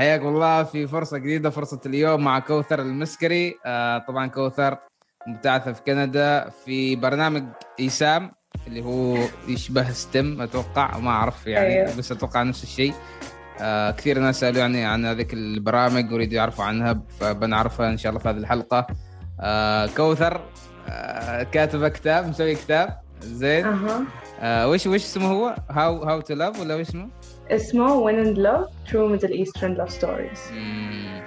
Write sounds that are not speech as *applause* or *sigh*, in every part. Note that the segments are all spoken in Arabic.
حياك الله في فرصة جديدة فرصة اليوم مع كوثر المسكري. آه طبعا كوثر مبتعثة في كندا في برنامج إيسام اللي هو يشبه STEM أتوقع. ما أعرف يعني أيوه. بس أتوقع نفس الشيء. آه كثير ناس سألوني عن هذيك البرامج ويريدوا يعرفوا عنها فبنعرفها إن شاء الله في هذه الحلقة. آه كوثر آه كاتبة كتاب مسوي كتاب. زين أها آه وش وش اسمه هو؟ how how to love ولا وش اسمه؟ اسمه Love True Middle Eastern Love Stories مم.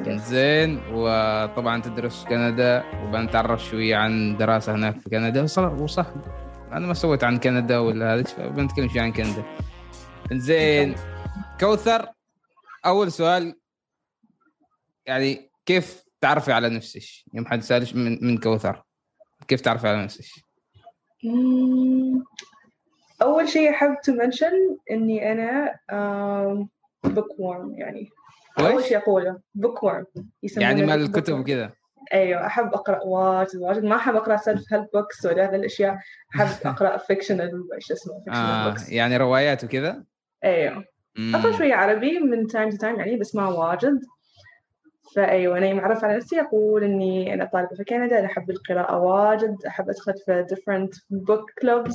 Yes. زين وطبعا تدرس في كندا وبنتعرف شوية عن دراسة هناك في كندا وصح وصح أنا ما سويت عن كندا ولا هذا بنتكلم شوية عن كندا زين كوثر أول سؤال يعني كيف تعرفي على نفسك؟ يوم حد سألش من من كوثر كيف تعرفي على نفسك؟ أول شيء أحب to mention إني أنا bookworm يعني أول؟ شيء أقوله bookworm يسمونه يعني مال. الكتب وكذا أيوه أحب أقرأ واجد واجد ما أحب أقرأ self help books ولا هذه الأشياء أحب *laughs* أقرأ fictional شو اسمه آه books يعني روايات وكذا؟ مم. أقرأ شوية عربي من time to time يعني بس ما واجد فأيوة أنا معرف على نفسي أقول إني أنا طالبة في كندا أنا أحب القراءة واجد أحب أدخل في different book clubs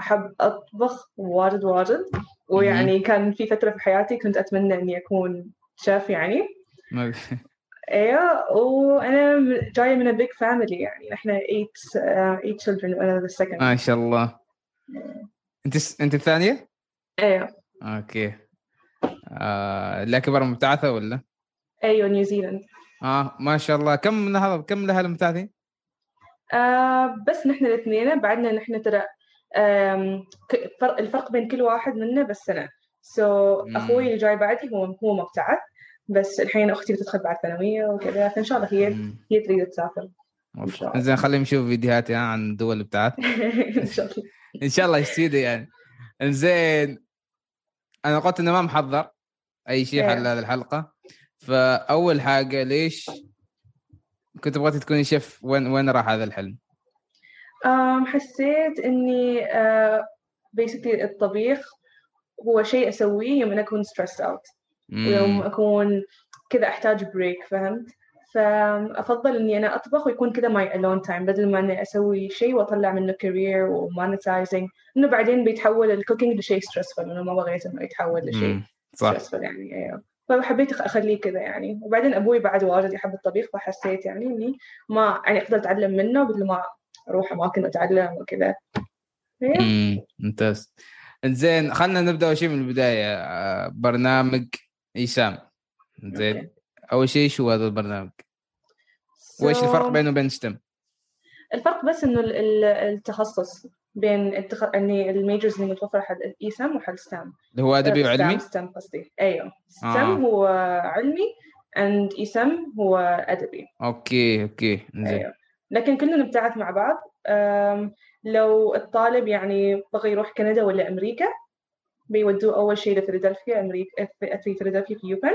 أحب أطبخ واجد واجد. ويعني كان في فترة في حياتي كنت أتمنى إني أكون شيف يعني. وأنا م- جاية من a big family يعني. eight uh, eight children وأنا the second. ما شاء الله. أنت أنت الثانية؟ أيوه. أوكي. آه الاكبر مبتعثة ولا؟ أيوه نيوزيلاند آه ما شاء الله كم من هذا كم لها المبتعثين؟ آه بس نحن الاثنين بعدنا نحن ترى الفرق بين كل واحد منا بس سنة سو مم. أخوي اللي جاي بعدي هو هو مبتعث بس الحين أختي بتدخل بعد ثانوية وكذا فإن شاء الله هي مم. هي تريد تسافر إن شاء الله. زين خلينا نشوف فيديوهات يعني عن دول الابتعاث *laughs* إن شاء الله إن شاء الله يصير يعني زين أنا قلت إنه ما محضر أي شيء. حل هذه الحلقة فأول حاجة ليش كنت بغيتي تكوني شيف؟ وين وين راح هذا الحلم؟ حسيت إني آه basically الطبيخ هو شيء أسويه يوم أنا أكون stressed out. ويوم مم. أكون كذا أحتاج break فهمت؟ فأفضل إني أنا أطبخ ويكون كذا my alone time بدل ما إني أسوي شيء وأطلع منه career و monetizing إنه بعدين بيتحول ال cooking لشيء stressful إنه ما بغيت إنه يتحول لشيء stressful يعني أيوه فحبيت أخليه كذا يعني وبعدين أبوي بعد واجد يحب الطبيخ فحسيت يعني إني ما يعني أقدر أتعلم منه بدل ما أروح أماكن وأتعلم وكذا مم. ممتاز زين خلينا نبدأ أول شيء من البداية آه، برنامج إيسام زين. أول شيء شو هذا البرنامج؟ وإيش الفرق بينه وبين STEM؟ الفرق بس إنه ال- ال- التخصص بين التخ... إني ال majors اللي متوفرة حق ايسام وحق STEM. اللي هو أدبي وعلمي؟ ستام قصدي. أيوه. STEM آه. هو علمي and ايسام هو أدبي. أوكي أوكي. زين أيوه. لكن كلنا نبتعث مع بعض. أم، لو الطالب يعني بغى يروح كندا ولا أمريكا بيودوه أول شيء لفيلادلفيا أمريكا في في فيلادلفيا في UPenn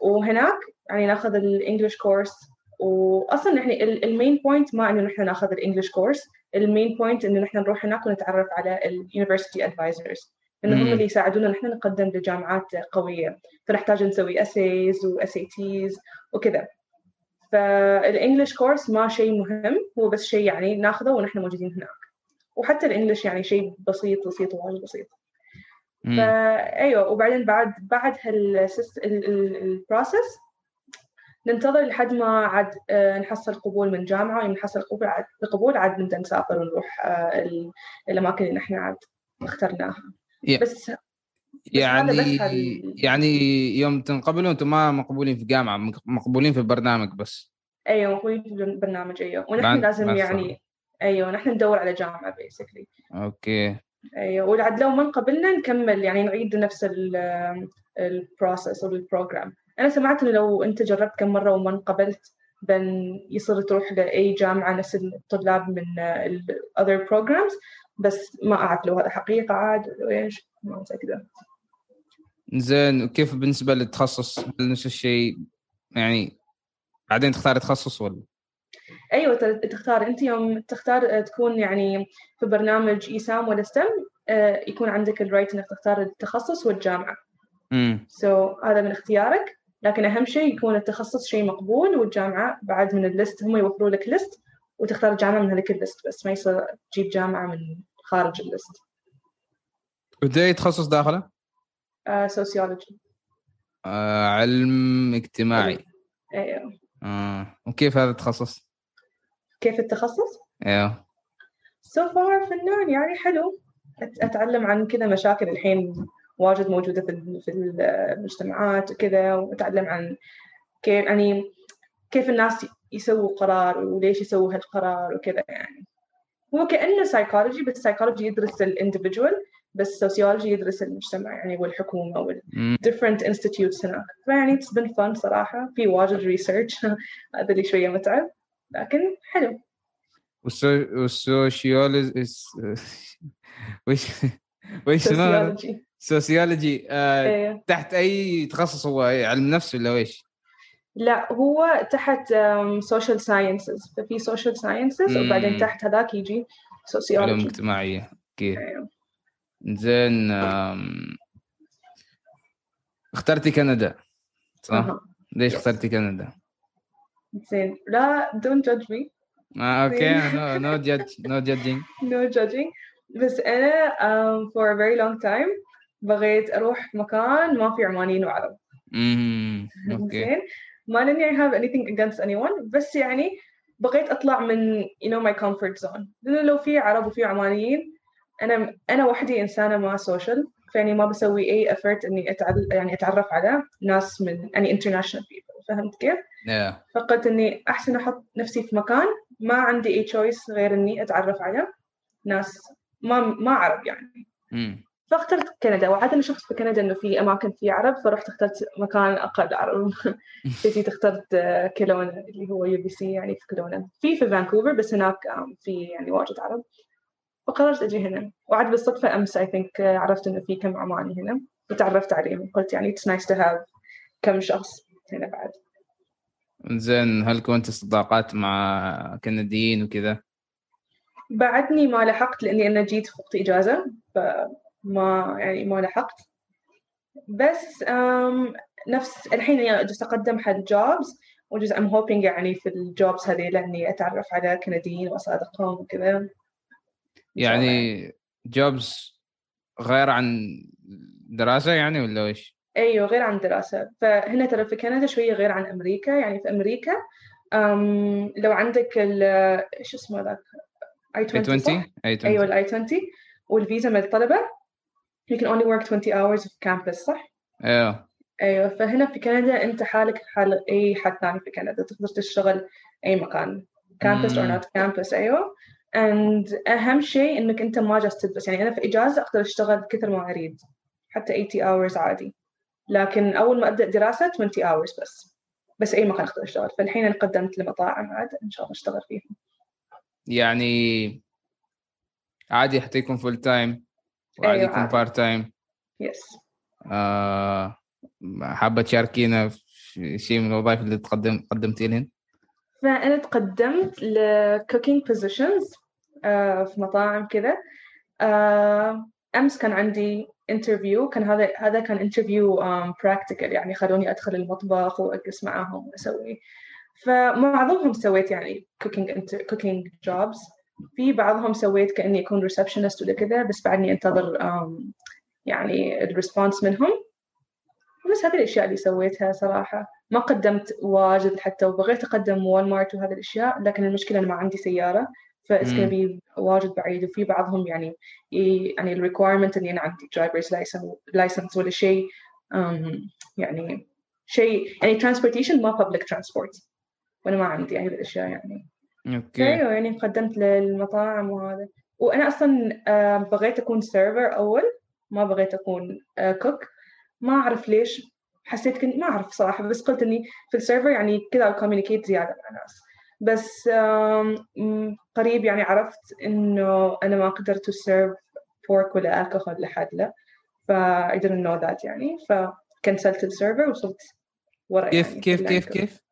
وهناك يعني ناخذ ال English course واصلا يعني ال main point ما إنه نحن ناخذ ال English course ال main point إنه نحن نروح هناك ونتعرف على ال university advisors إنه هم. اللي يساعدونا نحن نقدم لجامعات قوية. فنحتاج نسوي essays و SATs وكذا. فال English course ما شيء مهم هو بس شيء يعني ناخذه ونحن موجودين هناك. وحتى ال English يعني شيء بسيط بسيط وايد بسيط. فايوه وبعدين بعد بعد هال process ننتظر لحد ما عاد آه، نحصل قبول من جامعة ويوم نحصل قبول عاد القبول عاد نبدأ نسافر ونروح آه، ال- الأماكن اللي نحن عاد اخترناها. يا- بس يعني يعني يوم تنقبلوا أنتم ما مقبولين في جامعة مق- مقبولين في البرنامج بس. أيوه مقبولين في البرنامج أيوه. ونحن لازم يعني أيوه نحن ندور على جامعة basically. أوكي. أيوه وعاد لو ما انقبلنا نكمل يعني نعيد نفس ال process أو ال program أنا سمعت إنه لو أنت جربت كم مرة وما انقبلت بن يصير تروح لاي جامعة نفس الطلاب من ال other programs بس ما أعرف لو هذا حقيقة عاد إيش ما متأكدة. زين وكيف بالنسبة للتخصص؟ نفس الشيء؟ يعني بعدين تختار تخصص ولا؟ أيوه تختار. أنت يوم تختار تكون يعني في برنامج إيسام ولا system آه، يكون عندك ال right إنك تختار التخصص والجامعة. امم so so, هذا من اختيارك. لكن أهم شيء يكون التخصص شيء مقبول والجامعة بعد من ال list هم يوفروا لك list وتختار جامعة من هذيك ال list بس ما يصير تجيب جامعة من خارج ال list ودي تخصص داخله؟ sociology آه علم اجتماعي أيوه آه. وكيف هذا التخصص؟ كيف التخصص؟ أيوه so far fun يعني حلو أت- أتعلم عن كذا مشاكل الحين واجد موجودة في في المجتمعات وكذا وأتعلم عن كيف يعني كيف الناس يسووا قرار وليش يسووا هالقرار وكذا يعني. هو كأنه psychology بس psychology يدرس ال individual بس sociology يدرس المجتمع يعني والحكومة وال different institutes هناك. فيعني it's been fun صراحة. في واجد research *laughs* هذا اللي شوية متعب. لكن حلو. وال so... وال sociology وش وش sociology آه إيه. تحت أي تخصص هو علم نفس ولا ويش؟ لا هو تحت social sciences ففي social sciences. وبعدين تحت هذاك يجي علوم sociology اجتماعية أوكي أيوه. زين اخترتي كندا صح؟ أها. ليش. اخترتي كندا؟ زين لا don't judge me آه أوكي no no judge no judging no judging بس أنا um, for a very long time بغيت أروح مكان ما في عمانيين وعرب. *laughs* أوكي. زين. ما لأني I have anything against anyone بس يعني بغيت أطلع من you know my comfort zone. لأنه لو في عرب وفي عمانيين أنا أنا وحدي إنسانة ما social فيعني ما بسوي أي effort إني أتعل يعني أتعرف على ناس من يعني international people. فهمت كيف؟ yeah. فقلت إني أحسن أحط نفسي في مكان ما عندي أي choice غير إني أتعرف على ناس ما ما عرب يعني. مم. فاخترت كندا وعادة شفت في كندا إنه في أماكن في عرب فرحت اخترت مكان أقل عرب. *laughs* جيت اخترت آه، كيلونا اللي هو UBC يعني في كيلونا. في في فانكوفر بس هناك في يعني واجد عرب. فقررت أجي هنا. وعاد بالصدفة I think آه، عرفت إنه في كم عماني هنا. وتعرفت عليهم. قلت يعني it's nice to have كم شخص هنا بعد. زين هل كنت صداقات مع كنديين وكذا؟ بعدني ما لحقت لأني أنا جيت في وقت إجازة. فما يعني ما لحقت. بس نفس الحين يعني جالسة أقدم حق جوبز وجزء I'm hoping يعني في الجوبز هذيلا إني أتعرف على كنديين وأصادقهم وكذا. يعني jobs غير عن دراسة يعني ولا وش؟ أيوه غير عن الدراسة فهنا ترى في كندا شوية غير عن أمريكا. يعني في أمريكا أم لو عندك ال إيش اسمه ذاك؟ I-20 I صح؟ 20 I-20 أيوه ال I-20 والفيزا مال الطلبة you can only work 20 hours في campus صح؟ أيوه أيوه فهنا في كندا أنت حالك حال أي حد ثاني في كندا تقدر تشتغل أي مكان campus or not campus أيوه. And أهم شيء إنك أنت ما جالس تدرس يعني أنا في إجازة أقدر أشتغل كثر ما أريد حتى 80 hours عادي. لكن أول ما أبدأ دراسة 20 hours بس بس أي مكان أقدر أشتغل. فالحين أنا قدمت لمطاعم عاد إن شاء الله أشتغل فيهم. يعني عادي حتى يكون full time وعادي أيوة. part time yes آه حابة تشاركينا في شيء من الوظائف اللي تقدم قدمتي لهن؟ فأنا تقدمت ل cooking positions آه، في مطاعم كذا. آه، أمس كان عندي interview كان هذا هذا كان um, practical يعني خلوني أدخل المطبخ وأجلس معاهم وأسوي. فمعظمهم سويت يعني cooking inter- cooking jobs. في بعضهم سويت كأني أكون receptionist ولا كذا بس بعدني أنتظر um, يعني ال response منهم. بس هذه الأشياء اللي سويتها صراحة. ما قدمت واجد حتى وبغيت أقدم وول مارت وهذه الأشياء لكن المشكلة أنا ما عندي سيارة ف it's مم. بي واجد بعيد. وفي بعضهم يعني يعني ال requirement إني أنا عندي driver's license ولا شيء يعني شيء يعني transportation ما public transport. وأنا ما عندي هذه الأشياء يعني. أوكي. أيوه يعني قدمت للمطاعم وهذا. وأنا أصلا آه، بغيت أكون server أول ما بغيت أكون cook ما أعرف ليش. حسيت كنت ما أعرف صراحة بس قلت إني في ال server يعني كذا communicate زيادة مع الناس. بس قريب يعني عرفت إنه أنا ما قدرت serve pork ولا الكحول لحد لا. ف I didn't know that يعني. فكنسلت ال server وصلت ورا كيف يعني كيف كيف. كيف؟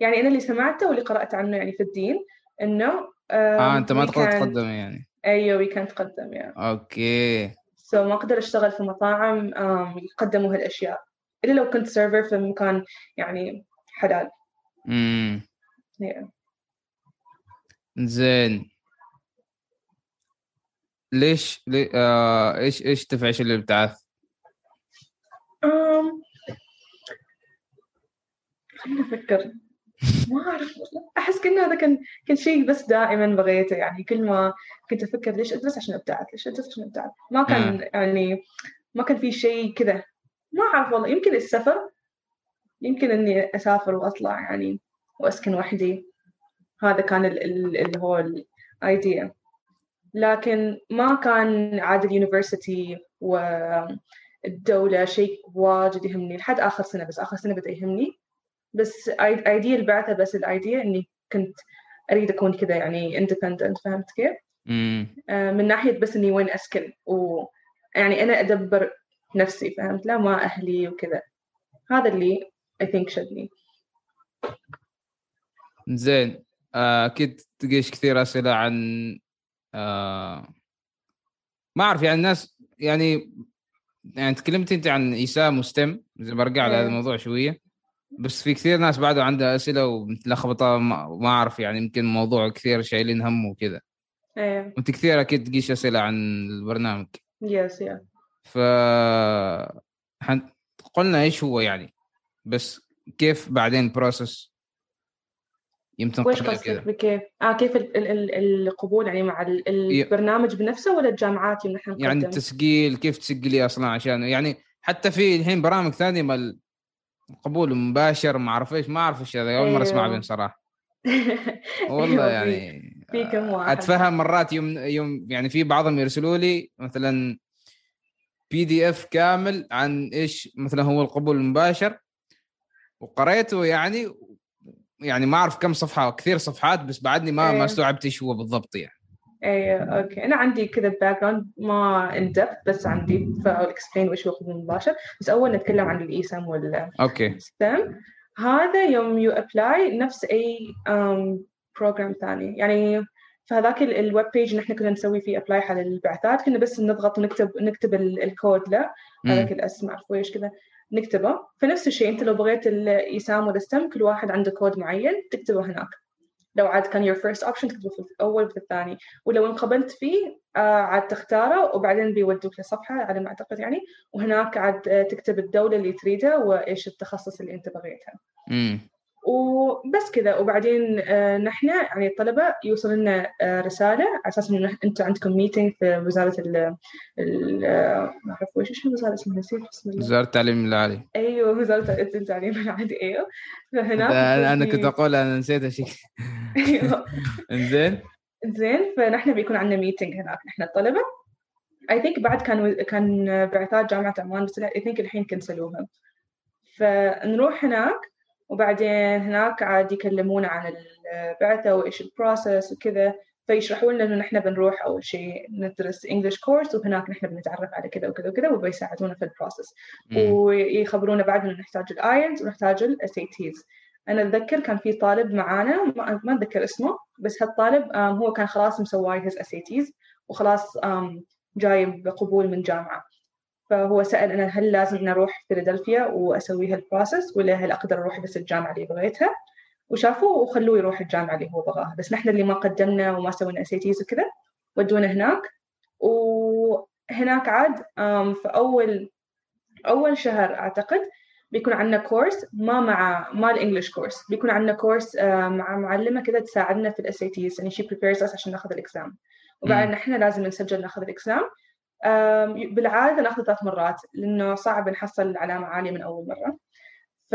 يعني أنا اللي سمعته واللي قرأت عنه يعني في الدين إنه آه أنت ما تقدر تقدم يعني. أيوه وي كانت تقدم يعني أوكي. So ما أقدر أشتغل في مطاعم يقدموا هالأشياء. إلا لو كنت server في مكان يعني حلال. امم yeah. زين. ليش لي... آه... إيش إيش تفعش الابتعاث؟ um, خليني أفكر. ما أعرف أحس كأنه هذا كان كان شيء بس دائما بغيته. يعني كل ما كنت أفكر ليش أدرس عشان أبتعث ليش أدرس عشان أبتعث ما كان. يعني ما كان في شيء كذا. ما أعرف والله. يمكن السفر يمكن إني أسافر وأطلع يعني وأسكن وحدي. هذا كان ال- ال- اللي هو الأيديا لكن ما كان عاد اليونيفرسيتي والدولة شيء واجد يهمني. لحد آخر سنة بس آخر سنة بدأ يهمني. بس ايديا البعثة بس الايديا إني كنت أريد أكون كذا يعني independent فهمت كيف؟ آه، من ناحية بس إني وين أسكن؟ ويعني أنا أدبر نفسي فهمت؟ لا ما أهلي وكذا هذا اللي I think شدني. زين. آه، أكيد تلقيش كثير أسئلة عن آه، ما أعرف يعني الناس يعني يعني تكلمت أنت عن ايسام و STEM زي برجع لهذا. الموضوع شوية. بس في كثير ناس بعده عندها أسئلة ومتلخبطة ما أعرف يعني يمكن موضوع كثير شايلين هم وكذا. إيه. وأنت كثير أكيد تجيك أسئلة عن البرنامج. yes yeah ف حن- قلنا إيش هو يعني؟ بس كيف بعدين process يمكن قبل قصدك بكيف؟ آه كيف ال ال ال القبول يعني مع ال البرنامج بنفسه ولا الجامعات اللي نحن؟ يعني التسجيل كيف تسجلي أصلا؟ عشان يعني حتى في الحين برامج ثانية ما القبول مباشر ما أعرف إيش ما أعرف إيش هذا أول مرة أسمع أيوه. بين صراحة *laughs* والله أيوه، يعني في كم واحد. أتفهم مرات يوم يوم يعني في بعضهم يرسلوا لي مثلا بي دي اف كامل عن إيش مثلا هو القبول المباشر وقريته يعني يعني ما أعرف كم صفحة كثير صفحات بس بعدني ما. ما استوعبت إيش هو بالضبط يعني إيه okay. أنا عندي كذا background ما ان بس عندي first of all explain وش هو المباشر بس أول نتكلم عن الإيسام وال okay. STEM هذا يوم you apply نفس أي program ثاني. يعني فهذاك ال web page اللي إحنا كنا نسوي فيه apply على البعثات. كنا بس نضغط ونكتب نكتب ال- الكود له. هذاك الاسم عارف إيش كذا؟ نكتبه. فنفس الشيء أنت لو بغيت الايسام وال STEM كل واحد عنده كود معين تكتبه هناك. لو عاد كان your first option تكتبه في الأول في الثاني. ولو انقبلت فيه آه عاد تختاره وبعدين بيودوك لصفحة على ما أعتقد يعني. وهناك عاد تكتب الدولة اللي تريدها وإيش التخصص اللي أنت بغيتها. امم وبس كذا. وبعدين آه، نحن يعني الطلبة يوصل لنا آه، رسالة على أساس إنه أنتم عندكم ميتينج في وزارة ال ما أعرف وش اسم الوزارة اسمها؟ نسيت بسم الله. وزارة التعليم العالي. أيوه وزارة التعليم العالي أيوه. فهناك أنا كنت أقول أنا نسيت اشيء في- أيوه. إنزين؟ زين فنحن بيكون عندنا meeting هناك نحن الطلبة. I think بعد كان كان بعثات جامعة عمان بس I think الحين كنسلوها. فنروح هناك وبعدين هناك عاد يكلمونا عن البعثة وإيش ال process وكذا فيشرحوا لنا إنه نحن بنروح أول شيء ندرس English course وهناك نحن بنتعرف على كذا وكذا وكذا وبيساعدونا في ال process. ويخبرونا بعد إنه نحتاج ال IELTS ونحتاج ال SATs أنا أتذكر كان في طالب معانا ما أتذكر اسمه بس هالطالب هو كان خلاص مسوي his SATs وخلاص جايب قبول من جامعة. فهو سأل أنا هل لازم نروح فيلادلفيا وأسوي هال process ولا هل أقدر أروح بس الجامعة اللي بغيتها؟ وشافوه وخلوه يروح الجامعة اللي هو بغاها. بس نحن اللي ما قدمنا وما سوينا SATs وكذا ودونا هناك. وهناك عاد في أول أول شهر أعتقد بيكون عندنا course ما مع ما ال English course بيكون عندنا course آه، مع معلمة كذا تساعدنا في ال SATs يعني شي prepares us عشان ناخذ ال exam وبعدين مم. نحن لازم نسجل ناخذ ال exam بالعادة نأخذ ثلاث مرات لأنه صعب نحصل علامه عاليه من أول مرة. ف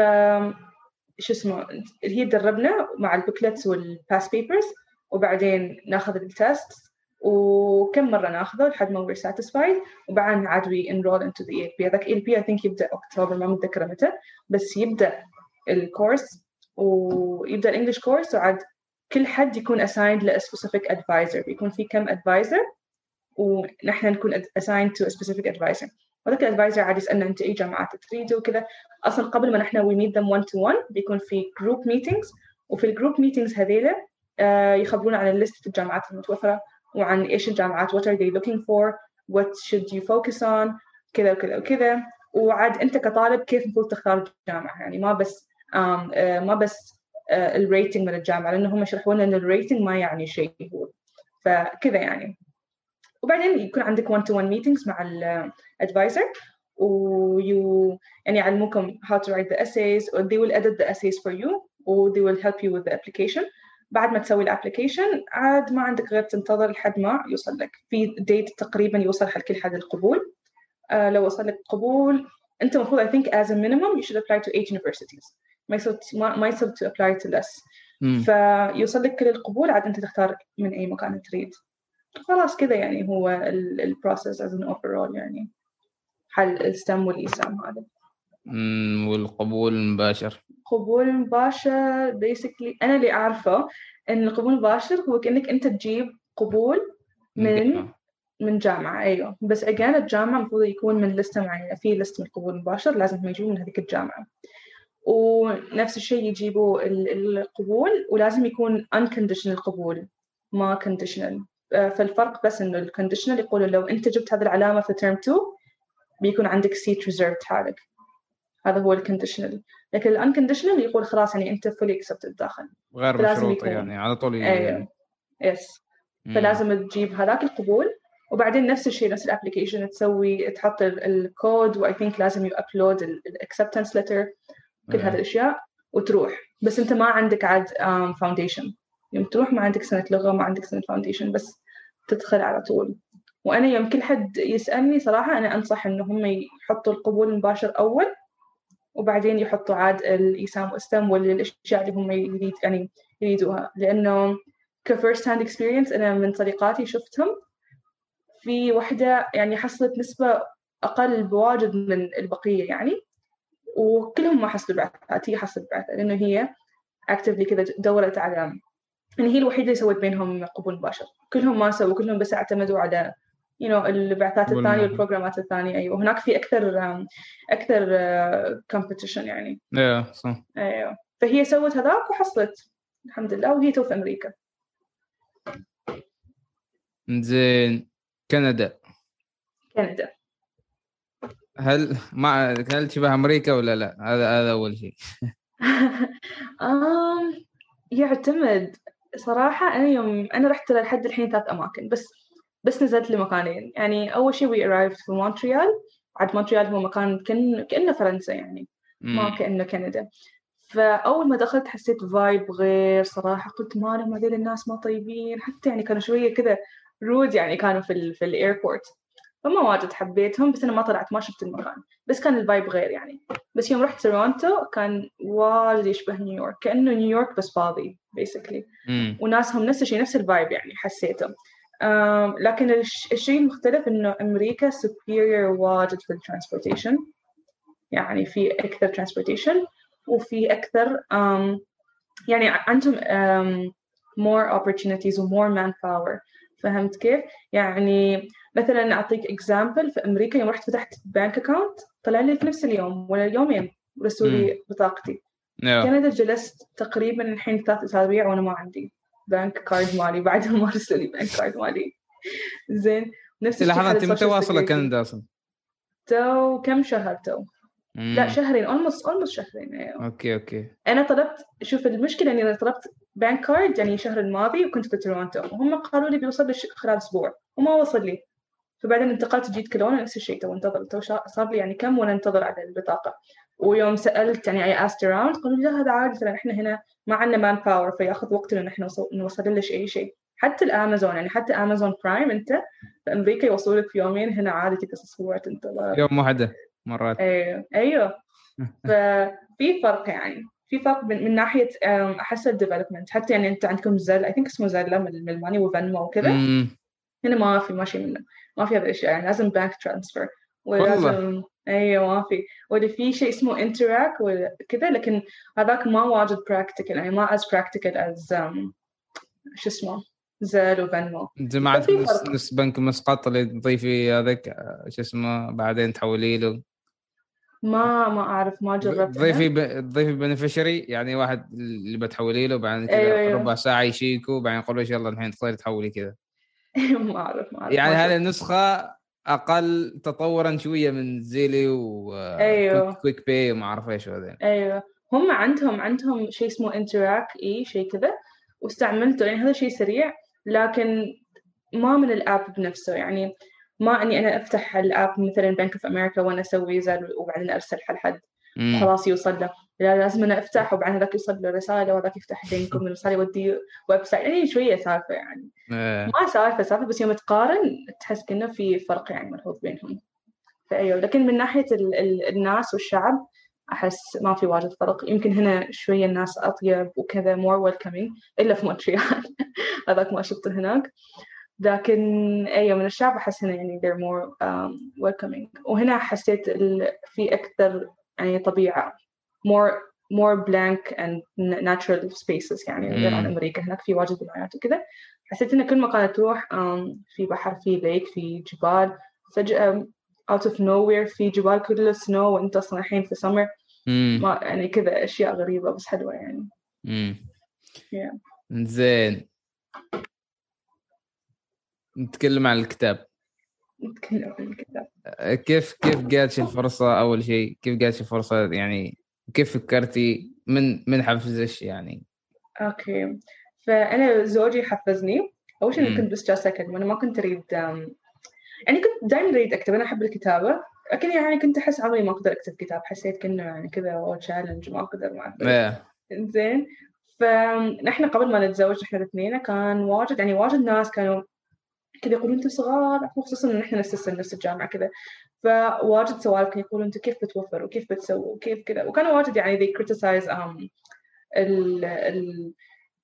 شو اسمه هي تدربنا مع ال booklets وال past papers وبعدين نأخذ ال test وكم مرة نأخذه لحد ما we're satisfied وبعدين عاد we enroll into the ELP هذاك ELP I think يبدأ اكتوبر ما متذكرة متى بس يبدأ ال course ويبدأ ال English course وعاد كل حد يكون assigned ل specific advisor. بيكون في كم advisor ونحن نكون assigned to a specific advisor. وذاك ال advisor عاد يسألنا أنت اي جامعات تريدوا وكذا. أصلا قبل ما نحن we meet them one to one بيكون في group meetings وفي ال group meetings هذيلا آه، يخبرونا عن لستة الجامعات المتوفرة وعن إيش الجامعات what are they looking for what should you focus on كذا وكذا وكذا. وعاد أنت كطالب كيف المفروض تختار الجامعة؟ يعني ما بس um, uh, ما بس uh, ال rating من الجامعة لأنه هم يشرحون لنا ان ال rating ما يعني شيء هو. فكذا يعني. وبعدين يكون عندك one to one meetings مع ال advisor و you يعني يعلموكم how to write the essays or they will edit the essays for you or they will help you with the application. بعد ما تسوي الابلكيشن عاد ما عندك غير تنتظر لحد ما يوصل لك. في ديت تقريبا يوصل حق كل حد القبول. uh, لو وصل لك قبول أنت المفروض I think as a minimum you should apply to eight universities. ما يصير ما يصير to apply to less. فيوصل لك كل القبول عاد أنت تختار من أي مكان تريد. خلاص كذا يعني هو البروسيس as an overall يعني. حل الستم والايسام هذا. والقبول المباشر قبول مباشر. basically أنا اللي أعرفه إن القبول المباشر هو كأنك أنت تجيب قبول من من جامعة. أيوه. بس again الجامعة المفروض يكون من لستة معينة. في لست من القبول المباشر لازم يجيبوا من هذيك الجامعة. ونفس الشيء يجيبوا ال- القبول ولازم يكون unconditional القبول ما conditional. فالفرق بس إنه الconditional يقولوا لو أنت جبت هذه العلامة في term 2 بيكون عندك seat reserved حالك. هذا هو ال conditional لكن ال unconditional يقول خلاص يعني أنت fully accepted داخل. غير يكون. يعني على طول أيوه. yes مم. فلازم تجيب هذاك القبول. وبعدين نفس الشيء نفس ال application تسوي تحط ال- code و I think لازم you upload ال acceptance letter كل. هذه الاشياء وتروح. بس أنت ما عندك عاد foundation يوم تروح ما عندك سنة لغة ما عندك سنة foundation بس تدخل على طول. وأنا يوم كل حد يسألني صراحة أنا أنصح ان هم يحطوا القبول المباشر أول وبعدين يحطوا عاد الايسام و STEM والاشياء اللي هم يريد يعني يريدوها. لأنه ك first hand experience أنا من صديقاتي شفتهم. في وحدة يعني حصلت نسبة أقل بواجد من البقية يعني وكلهم ما حصلوا بعثات هي حصلت بعثات لأنه هي actually كذا دورت على يعني هي الوحيدة اللي سوت بينهم قبول مباشر. كلهم ما سووا كلهم بس اعتمدوا على you know البعثات الثانية. والبروجرامات الثانية. أيوه. هناك في أكثر أكثر competition يعني. أيوه صح. أيوه. فهي سوت هذاك وحصلت. الحمد لله. وهي تو في أمريكا. زين. كندا. كندا. هل ما هل تشبه أمريكا ولا لا؟ هذا هذا أول شيء. *laughs* يعتمد. صراحة أنا يوم أنا رحت لحد الحين ثلاث أماكن بس بس نزلت لمكانين. يعني أول شيء we arrived في مونتريال. عاد مونتريال هو مكان كأنه كأنه فرنسا يعني ما. كأنه كندا. فأول ما دخلت حسيت vibe غير صراحة. قلت ما لهم هذول الناس ما طيبين. حتى يعني كانوا شوية كذا rude يعني كانوا في ال في ال airport فما واجد حبيتهم بس أنا ما طلعت ما شفت المكان. بس كان ال vibe غير يعني. بس يوم رحت تورونتو كان واجد يشبه نيويورك كأنه نيويورك بس فاضي مم. وناسهم نفس الشيء نفس ال vibe يعني حسيته أم، لكن الش- الشيء المختلف إنه أمريكا superior واجد في ال transportation يعني في أكثر transportation وفي أكثر أم، يعني عندهم أم، more opportunities و more manpower. فهمت كيف؟ يعني مثلا أعطيك example في أمريكا يوم رحت فتحت bank account طلع لي في نفس اليوم ولا يومين رسلوا لي بطاقتي. أيوه كندا جلست تقريبا الحين ثلاث أسابيع وأنا ما عندي bank card مالي. بعدها ما رسلوا لي bank card مالي. زين. نفس الشيء لحظه أنت متى واصلة. كندا أصلا؟ تو كم شهر تو؟ مم. لا شهرين almost almost شهرين أيوه أوكي أوكي. أنا طلبت شوف المشكلة إني طلبت bank card يعني الشهر الماضي وكنت في تورونتو. وهم قالوا لي بيوصل لي خلال أسبوع وما وصل لي. فبعدين انتقلت جيت كولونا نفس الشيء تو انتظر تو صار لي يعني كم وأنا انتظر على البطاقة. ويوم سألت يعني I asked around قالوا لي لا هذا عادي ترى إحنا هنا ما عندنا manpower فياخذ وقت إن إحنا نوصل لك اي شيء. حتى الأمازون يعني حتى أمازون برايم أنت في أمريكا يوصلوا لك في يومين هنا عادي تقعد أسبوع تنتظر. يوم واحدة مرات. أيوه. *laughs* أيوه ففي فرق يعني في فرق من, من ناحية أحس ال development حتى يعني أنت عندكم Zelle I think اسمه Zelle من ال money و Venmo وكذا. هنا ما في ما شيء منه. ما في هذه الاشياء يعني لازم bank transfer ولازم أيوه ما في ولا في شيء اسمه Interac وكذا لكن هذاك ما واجد practical يعني ما as practical as شو اسمه؟ Zelle و Venmo جماعة. نفس بنك مسقط اللي تضيفي هذاك شو اسمه بعدين تحولي له ما ما أعرف ما جربت تضيفي ب... تضيفي beneficiary يعني واحد اللي بتحولي له بعدين كذا أيوة،. ربع ساعة يشيكوا بعدين يقول له يلا الحين تقدري تحولي كذا. *laughs* ما أعرف ما أعرف يعني هذه النسخة أقل تطورا شوية من Zelle و أيوه. Quick Pay وما أعرف إيش هذين. أيوه. هم عندهم عندهم شيء اسمه Interac أي شيء كذا واستعملته يعني هذا شيء سريع لكن ما من ال app بنفسه. يعني ما إني أنا أفتح ال app مثلا بنك اوف أمريكا وأنا أسوي Zelle وبعدين ارسلها لحد مم. خلاص يوصل له. لا لازم أنا افتح وبعدين هذاك يوصل له رساله وهذاك يفتح link ومن الرسالة يودي website يعني شوية سالفة يعني. إيه. ما سالفة سالفة بس يوم تقارن تحس كأنه في فرق يعني ملحوظ بينهم. فأيوه لكن من ناحية ال ال الناس والشعب أحس ما في واجد فرق. يمكن هنا شوية الناس أطيب وكذا more welcoming إلا في مونتريال. *laughs* هذاك ما شفته هناك. لكن أيوه من الشعب أحس هنا يعني they're more um, welcoming. وهنا حسيت ال- في أكثر يعني طبيعة. More more plant and natural spaces يعني. غير عن. أمريكا. هناك في واجد بنايات وكذا حسيت إن كل مكان تروح في بحر في ليك في جبال. فجأة out of nowhere في جبال كله سنو وأنت أصلا الحين في سمر. ما يعني كذا أشياء غريبة بس حلوة يعني. مم. Yeah. زين. نتكلم عن الكتاب. نتكلم عن الكتاب. كيف كيف جاتش الفرصة أول شيء؟ كيف جاتش الفرصة يعني كيف فكرتي من من حفزش يعني؟ Okay. فأنا زوجي حفزني. أول شيء. كنت بس اكتب أنا ما كنت أريد يعني كنت دائما أريد أكتب. أنا أحب الكتابة. لكن يعني كنت أحس عمري ما أقدر أكتب كتاب. حسيت كأنه يعني كذا challenge ما أقدر ما أقدر. زين فنحن قبل ما نتزوج نحن الاثنين كان واجد يعني واجد ناس كانوا كذا يقولون أنتم صغار خصوصا إن إحنا نفس نفس الجامعة كذا. فواجد سوالف كانوا يقولون أنتم كيف بتوفروا؟ وكيف بتسووا؟ وكيف كذا؟ وكانوا واجد يعني they criticize um, ال ال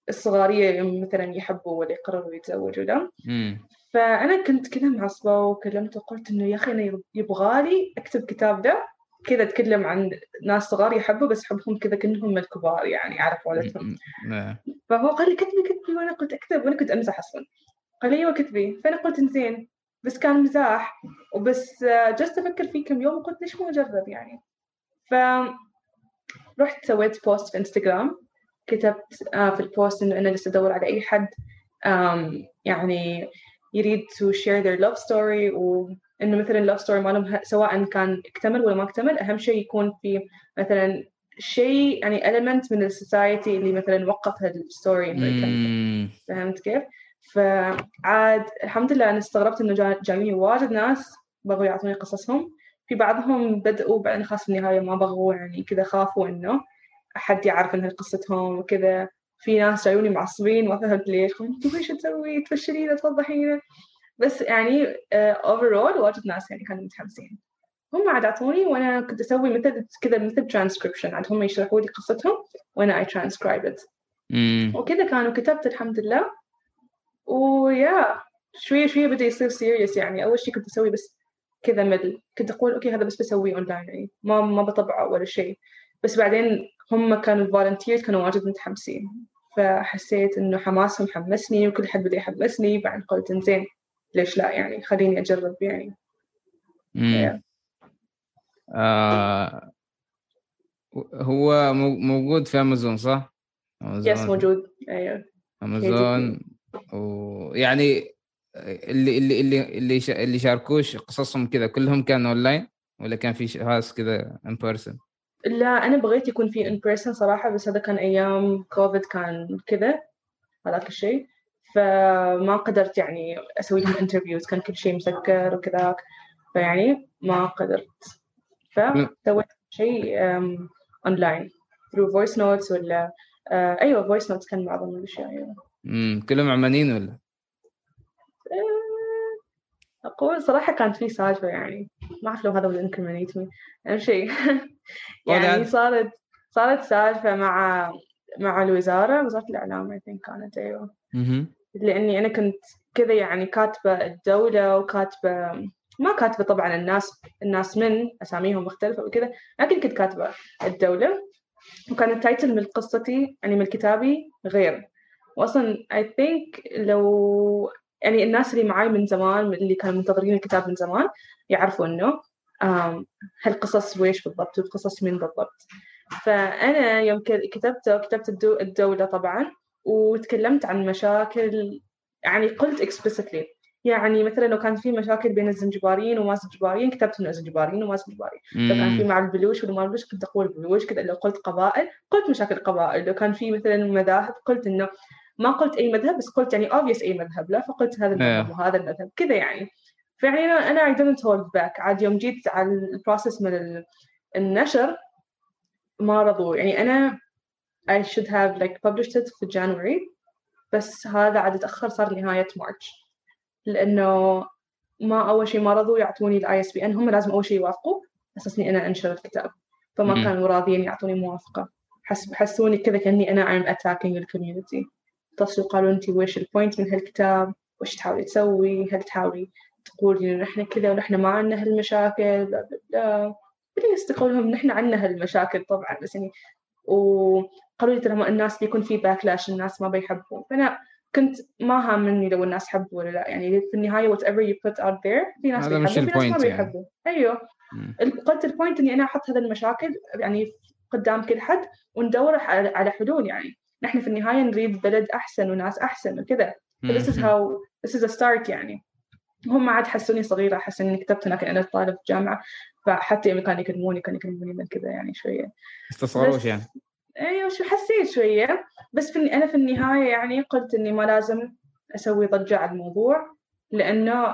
الصغارية يوم مثلا يحبوا ولا يقرروا يتزوجوا ده. مم. فأنا كنت كذا معصبة وكلمته وقلت إنه يا أخي أنا يبغالي أكتب كتاب ده. كذا أتكلم عن ناس صغار يحبوا بس حبهم كذا كأنهم الكبار يعني عارف قولتهم. إيه. فهو قال لي كتبي كتبي وأنا قلت أكتب وأنا كنت أمزح أصلا. قال لي أيوه كتبي فأنا قلت زين بس كان مزاح وبس آه، جلست أفكر فيه كم يوم وقلت ليش ما اجرب يعني ف رحت سويت post في إنستغرام كتبت آه، في ال post إنه أنا لسه أدور على أي حد يعني يريد to share their love story وإنه مثلا love story مالهم سواء كان اكتمل ولا ما اكتمل أهم شيء يكون في مثلا شيء يعني element من ال society اللي مثلا وقف هال story انه يكمل مم. فهمت كيف؟ فعاد الحمد لله أنا استغربت إنه جا- جايوني واجد ناس بغوا يعطوني قصصهم. في بعضهم بدأوا بعدين خلاص في النهاية ما بغوا يعني كذا خافوا إنه أحد يعرف إن قصتهم وكذا. في ناس جايوني معصبين ما فهمت ليش؟ قلت إيش تسوي؟ تفشلينا توضحينا بس يعني overall واجد ناس يعني كانوا متحمسين. هم عاد أعطوني وأنا كنت أسوي مثل كذا مثل ترانسكريبشن عاد هم يشرحوا لي قصتهم وأنا اي ترانسكرايب ات. وكذا كانوا كتبت الحمد لله. ويا شوية شوية بدأ يصير serious يعني. أول شيء كنت أسوي بس كذا مدل كنت أقول okay هذا بس بسويه أونلاين يعني. ما ما بطبعه ولا شيء. بس بعدين هم كانوا ال volunteers كانوا واجد متحمسين. فحسيت إنه حماسهم حمسني وكل حد بدأ يحمسني. بعدين قلت إنزين ليش لا يعني؟ خليني أجرب يعني. آه هو مو- موجود في امازون صح؟ Yes موجود. أيوه. امازون ويعني اللي اللي اللي اللي اللي شاركوش قصصهم كذا كلهم كانوا اونلاين ولا كان في ناس كذا in person؟ لا أنا بغيت يكون في in person صراحة بس هذا كان أيام كوفيد كان كذا هذاك الشيء. فما قدرت يعني أسوي لهم interviews كان كل شيء مسكر وكذاك. فيعني ما قدرت. فسويت شيء أونلاين through voice notes ولا آه، أيوة voice notes كان معظم الأشياء أيوة. امم كلهم عمانيين ولا؟ آه، أقول صراحة كانت في سالفة يعني ما أعرف لو هذا will incriminate me أهم شيء *laughs* يعني. صارت صارت سالفة مع مع الوزارة وزارة الإعلام I think كانت أيوة مهم. لأني أنا كنت كذا يعني كاتبة الدولة وكاتبة ما كاتبة طبعا الناس الناس من أساميهم مختلفة وكذا لكن كنت كاتبة الدولة وكان ال title من قصتي يعني من كتابي غير وأصلا I think لو يعني الناس اللي معاي من زمان اللي كانوا منتظرين الكتاب من زمان يعرفوا إنه آم، هالقصص ويش بالضبط والقصص من بالضبط. فأنا يوم كتبته كتبت الدو- الدولة طبعا وتكلمت عن مشاكل يعني قلت explicitly. يعني مثلا لو كان في مشاكل بين الزنجباريين وما الزنجباريين كتبت إنه الزنجباريين وما الزنجباريين. لو كان في مع البلوش ولا ما البلوش كنت أقول بلوش كذا لو قلت قبائل قلت مشاكل قبائل. لو كان في مثلا مذاهب قلت إنه ما قلت أي مذهب بس قلت يعني obvious أي مذهب لا فقلت هذا المذهب. وهذا المذهب كذا يعني. فيعني أنا أنا I didn't hold back. عاد يوم جيت على ال process من ال- النشر ما رضوا. يعني أنا I should have like published it في January بس هذا عاد تأخر صار نهاية March لأنه ما أول شيء ما رضوا يعطوني ال ISBN هم لازم أول شيء يوافقوا أساس إني أنا أنشر الكتاب. فما. كانوا راضيين يعطوني موافقة. حس حسوني كذا كأني أنا I'm attacking ال community اتصلوا قالوا أنت وش ال point من هالكتاب؟ وش تحاولي تسوي؟ هل تحاولي تقولي نحن كذا ونحن ما عندنا هالمشاكل؟ bla bla. Please تقول لهم نحن عندنا هالمشاكل طبعا بس يعني وقالوا لي ترى الناس بيكون في backlash الناس ما بيحبون. فأنا كنت ما هامني لو الناس حبوا ولا لا. يعني في النهاية whatever you put out there في ناس بيحبوا في ناس ما الpoint يعني. بيحبوا أيوه. قلت البوينت إني أنا أحط هذه المشاكل يعني قدام كل حد وندور على حلول يعني. نحن في النهاية نريد بلد أحسن وناس أحسن وكذا. This is how this is a start يعني. هم عاد حسوني صغيرة حسوا إني كتبت هناك أنا طالب في جامعة. فحتى يوم كانوا يكلموني كانوا يكلموني من كذا يعني شوية. استصغروش يعني. أيوه شو حسيت شوية. بس في أنا في النهاية يعني قلت إني ما لازم أسوي ضجة على الموضوع لأنه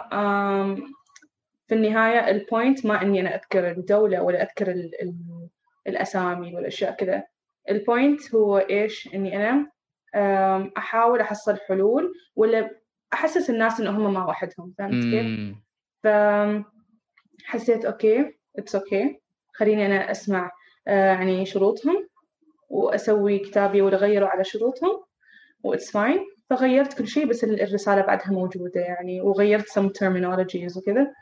في النهاية ال point ما إني أنا أذكر الدولة ولا أذكر ال ال الأسامي والأشياء كذا. ال point هو إيش إني أنا أحاول أحصل حلول ولا أحسس الناس ان هم ما وحدهم فهمت كيف؟ فحسيت okay it's okay خليني أنا أسمع آه، يعني شروطهم وأسوي كتابي ولا غيروا على شروطهم و it's fine فغيرت كل شيء بس ال- الرسالة بعدها موجودة يعني وغيرت some terminologies وكذا.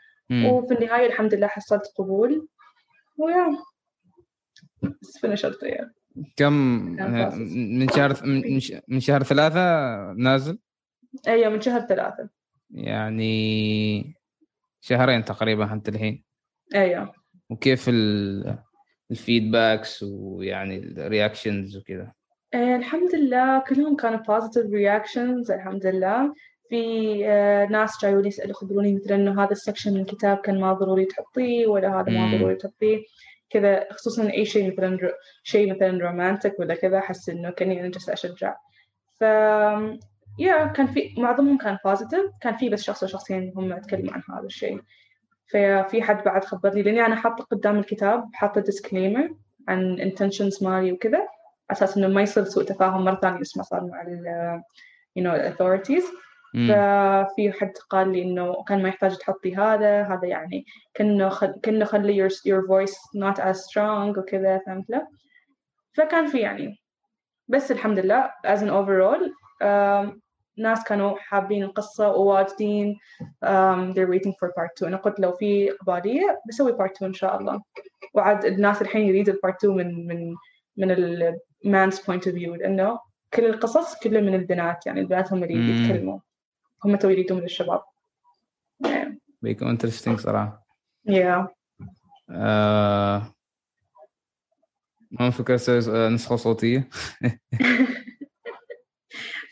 وفي النهاية الحمد لله حصلت قبول. و yeah بس في نشرته يعني كم. من شهر من شهر ثلاثة نازل؟ أيوة من شهر ثلاثة. يعني شهرين تقريبا انت الحين. أيوة. وكيف ال- ال feedbacks ويعني الرياكشنز وكذا؟ آه، الحمد لله كلهم كانوا positive reactions الحمد لله. في آه، ناس جايوني يسألوا يخبروني مثلا إنه هذا السكشن من الكتاب كان ما ضروري تحطيه ولا هذا ما. ضروري تحطيه. كذا خصوصا أي شيء مثلا شيء مثلا رومانتك ولا كذا أحس إنه كأني أنا جالسة أشجع ف يا كان في معظمهم كان positive كان في بس شخص أو شخصين هم تكلموا عن هذا الشيء ففي حد بعد خبرني لأني أنا حاطة قدام الكتاب حاطة disclaimer عن intentions مالي وكذا على أساس إنه ما يصير سوء تفاهم مرة ثانية بس ما صار مع ال you know authorities. ففي حد قال لي إنه كان ما يحتاج تحطي هذا هذا يعني كأنه خل... كأنه خلي your, your voice not as strong وكذا فهمت له فكان في يعني بس الحمد لله as an overall um, ناس كانوا حابين القصة وواجدين um, they're waiting for part 2 أنا قلت لو في إقبالية بسوي part 2 إن شاء الله. وعاد الناس الحين يريدوا part 2 من من من ال man's point of view لأنه كل القصص كلها من البنات يعني البنات هم اللي. يتكلموا. هم تو يريدوا من الشباب. بيكون interesting صراحة yeah. آه... ما فكرت أسوي نسخة صوتية *laughs*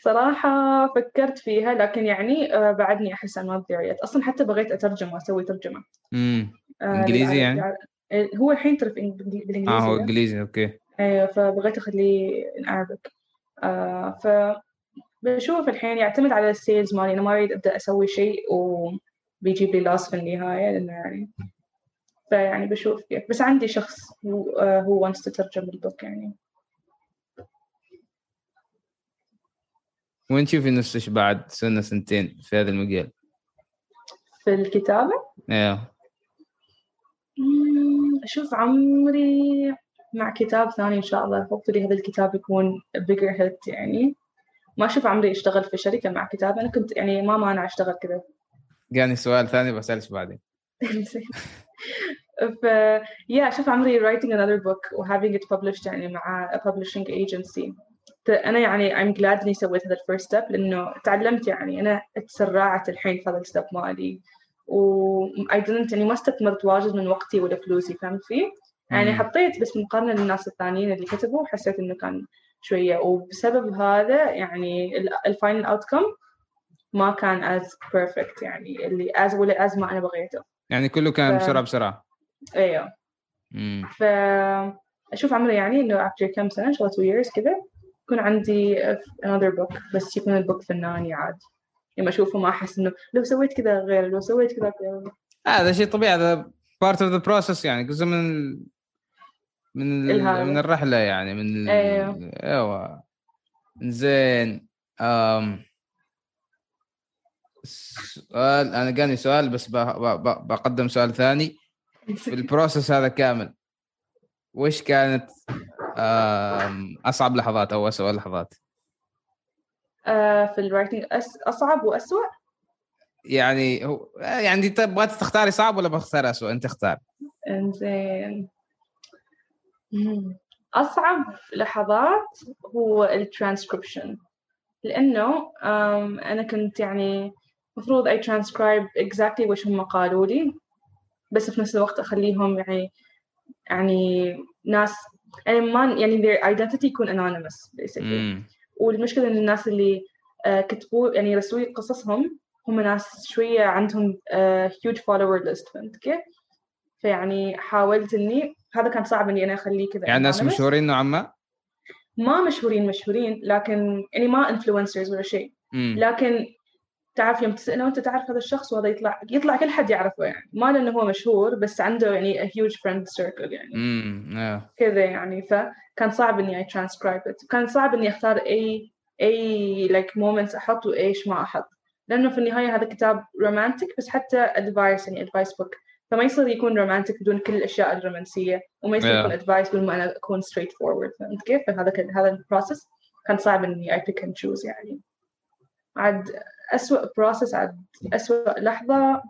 صراحة فكرت فيها لكن يعني آه، بعدني أحس there yet أصلا حتى بغيت أترجم وأسوي ترجمة امم آه، إنجليزي. يعني؟ آه، هو الحين ترى بالإنجليزي آه هو لا؟ إنجليزي okay أيوه فبغيت in Arabic آه ف بشوف الحين يعتمد على ال sales مالي أنا ما أريد أبدأ أسوي شيء وبيجيب لي loss في النهاية لأنه يعني فيعني بشوف كيف. بس عندي شخص هو آه هو wants to ترجم ال book يعني. وين تشوفي نفسك بعد سنة سنتين في هذا المجال؟ في الكتابة؟ مم، أشوف عمري مع كتاب ثاني إن شاء الله. Hopefully هذا الكتاب يكون bigger hit يعني. ما أشوف عمري أشتغل في شركة مع كتاب أنا كنت يعني ما مانع أشتغل كذا جاني سؤال ثاني بسألك بعدين *laughs* ف yeah أشوف عمري writing another book و having it published يعني مع a publishing agency أنا يعني I'm glad إني سويت هذا ال first step لأنه تعلمت يعني أنا تسرعت الحين في هذا ال step مالي و I didn't يعني ما استثمرت واجد من وقتي ولا فلوسي فهمت كيف؟ يعني. حطيت بس مقارنة للناس الثانيين اللي كتبوا حسيت إنه كان شوية. وبسبب هذا يعني ال final outcome ما كان as perfect يعني اللي as ولا as ما أنا بغيته. يعني كله كان ف- بسرعة بسرعة. أيوه امم فأشوف عمري يعني إنه after كم سنة إن شاء الله 2 years كذا يكون عندي another book بس يكون ال book فناني عاد. لما أشوفه ما أحس إنه لو سويت كذا غير لو سويت كذا غير هذا شيء طبيعي هذا part of the process يعني جزء من. من ال... من الرحلة يعني من ال... أيوه. أيوه. زين أم... سؤال أنا جاني سؤال بس ب... ب... ب... بقدم سؤال ثاني. في *laughs* ال process هذا كامل وش كانت أم... أصعب لحظات أو اسوء لحظات؟ آه، في ال writing أصعب واسوء يعني هو يعني تبغى تختاري صعب ولا بختار اسوء أنت اختار. إنزين. أصعب لحظات هو الترانسكريبشن لأنه أنا كنت يعني مفروض I transcribe exactly وش هم قالوا لي بس في نفس الوقت أخليهم يعني يعني ناس يعني ما يعني their identity يكون anonymous basically. والمشكلة إن الناس اللي آه، كتبوا يعني رسلوا لي قصصهم هم ناس شوية عندهم آه، huge follower list فهمت كيف؟ فيعني حاولت إني هذا كان صعب إني أنا أخليه كذا. يعني ناس. مشهورين نوعا ما؟ ما مشهورين مشهورين لكن يعني ما influencers ولا شيء. لكن تعرف يوم تسأله أنت تعرف هذا الشخص وهذا يطلع يطلع كل حد يعرفه يعني. ما لأنه هو مشهور بس عنده يعني a huge friend circle يعني. امم أيوه كذا يعني. فكان صعب I transcribe it. كان صعب إني أختار أي أي like moments أحط وإيش ما أحط. لأنه في النهاية هذا كتاب رومانتك بس حتى advice يعني advice book. فما يصير يكون رومانتك بدون كل الأشياء الرومانسية وما يصير Yeah. يكون advice بدون ما أنا أكون straight forward فهمت كيف؟ فهذا كان هذا البروسس كان صعب إني I pick and choose يعني عاد أسوأ بروسس عاد أسوأ لحظة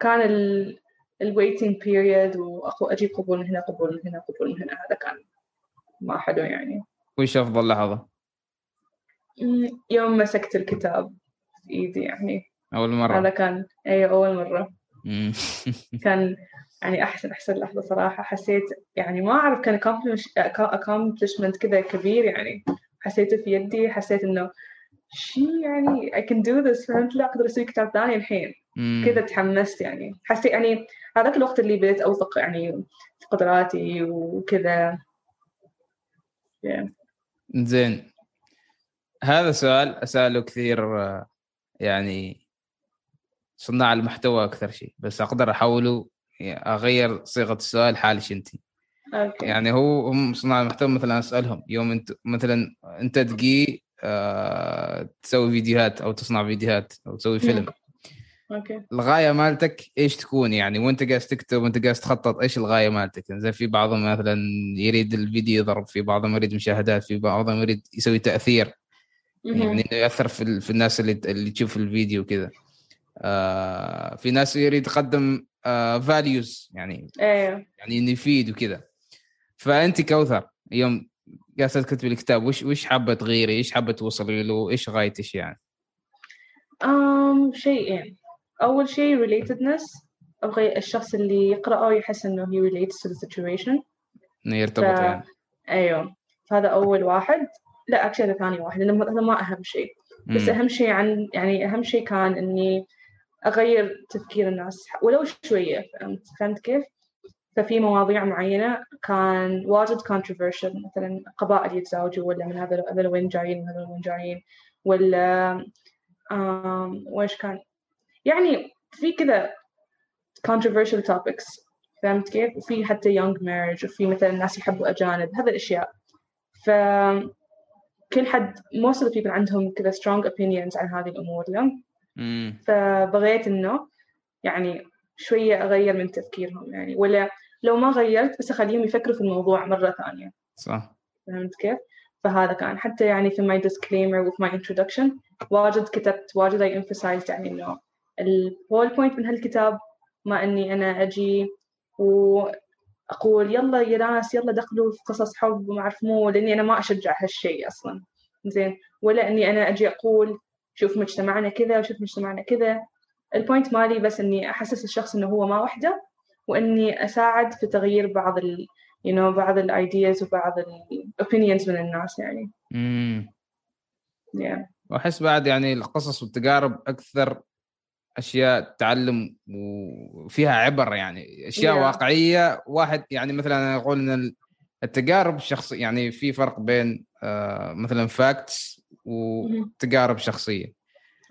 كان ال ال waiting period وأجيب قبول من هنا قبول من هنا قبول من هنا هذا كان ما حلو يعني وش أفضل لحظة؟ يوم مسكت الكتاب في إيدي يعني أول هذا مره كان أي أول مرة مم. *laughs* كان يعني أحسن أحسن لحظة صراحة. حسيت يعني ما أعرف كان accomplishment كذا كبير يعني. حسيته في يدي حسيت إنه شي يعني I can do this فهمت؟ لا أقدر أسوي كتاب ثاني الحين. كذا تحمست يعني. حسيت يعني هذاك الوقت اللي بديت أوثق يعني في قدراتي وكذا. Yeah. زين. هذا سؤال أسأله كثير آه، يعني صناع المحتوى أكثر شيء بس أقدر أحوله يعني أغير صيغة السؤال حالش أنت. Okay. يعني هو هم صناع المحتوى مثلا أسألهم يوم أنت مثلا أنت تجي آه تسوي فيديوهات أو تصنع فيديوهات أو تسوي فيلم. Okay. الغاية مالتك إيش تكون؟ يعني وأنت جالس تكتب وأنت جالس تخطط إيش الغاية مالتك؟ زي في بعضهم مثلا يريد الفيديو يضرب في بعضهم يريد مشاهدات في بعضهم يريد يسوي تأثير. يعني. إنه يأثر في, في الناس اللي اللي تشوف الفيديو كذا آه في ناس يريد يقدم آه فاليوز يعني إيه. يعني إنه يفيد وكذا. فأنت كوثر يوم جالسه تكتبي الكتاب وش وش حابة تغيري؟ إيش حابة توصلي له؟ إيش غايتك يعني؟ um, شيئين أول شيء relatedness أبغى الشخص اللي يقرأه يحس إنه he relates to the situation. إنه يرتبط ف- يعني. أيوه. هذا أول واحد. لا أكشلي هذا ثاني واحد لأنه هذا ما أهم شيء. بس. أهم شيء عن يعني أهم شيء كان إني أغير تفكير الناس ولو شوية فهمت فهمت كيف؟ ففي مواضيع معينة كان واجد controversial مثلا قبائل يتزوجوا ولا من هذا هذول وين جايين من هذول وين جايين ولا وإيش كان يعني في كذا controversial topics فهمت كيف؟ وفي حتى young marriage وفي مثلا ناس يحبوا أجانب هذه الأشياء ف كل حد most of the people عندهم كذا strong opinions عن هذه الأمور لا؟ مم. فبغيت إنه يعني شوية أغير من تفكيرهم يعني ولا لو ما غيرت بس أخليهم يفكروا في الموضوع مرة ثانية. صح. فهمت كيف؟ فهذا كان. حتى يعني في my disclaimer with my introduction واجد كتبت واجد I emphasized يعني إنه ال whole point من هالكتاب ما إني أنا أجي وأقول يلا يا ناس يلا دخلوا في قصص حب وما أعرف مو لأني أنا ما أشجع هالشيء أصلا. زين. ولا إني أنا أجي أقول شوف مجتمعنا كذا وشوف مجتمعنا كذا البوينت مالي بس إني أحسس الشخص إنه هو ما وحده وإني أساعد في تغيير بعض ال you know بعض ال ideas وبعض ال opinions من الناس يعني مم. yeah وأحس بعد يعني القصص والتجارب أكثر أشياء تعلم وفيها عبر يعني أشياء yeah. واقعية واحد يعني مثلا أنا أقول إن التجارب الشخصيه يعني في فرق بين آه مثلا facts وتجارب شخصية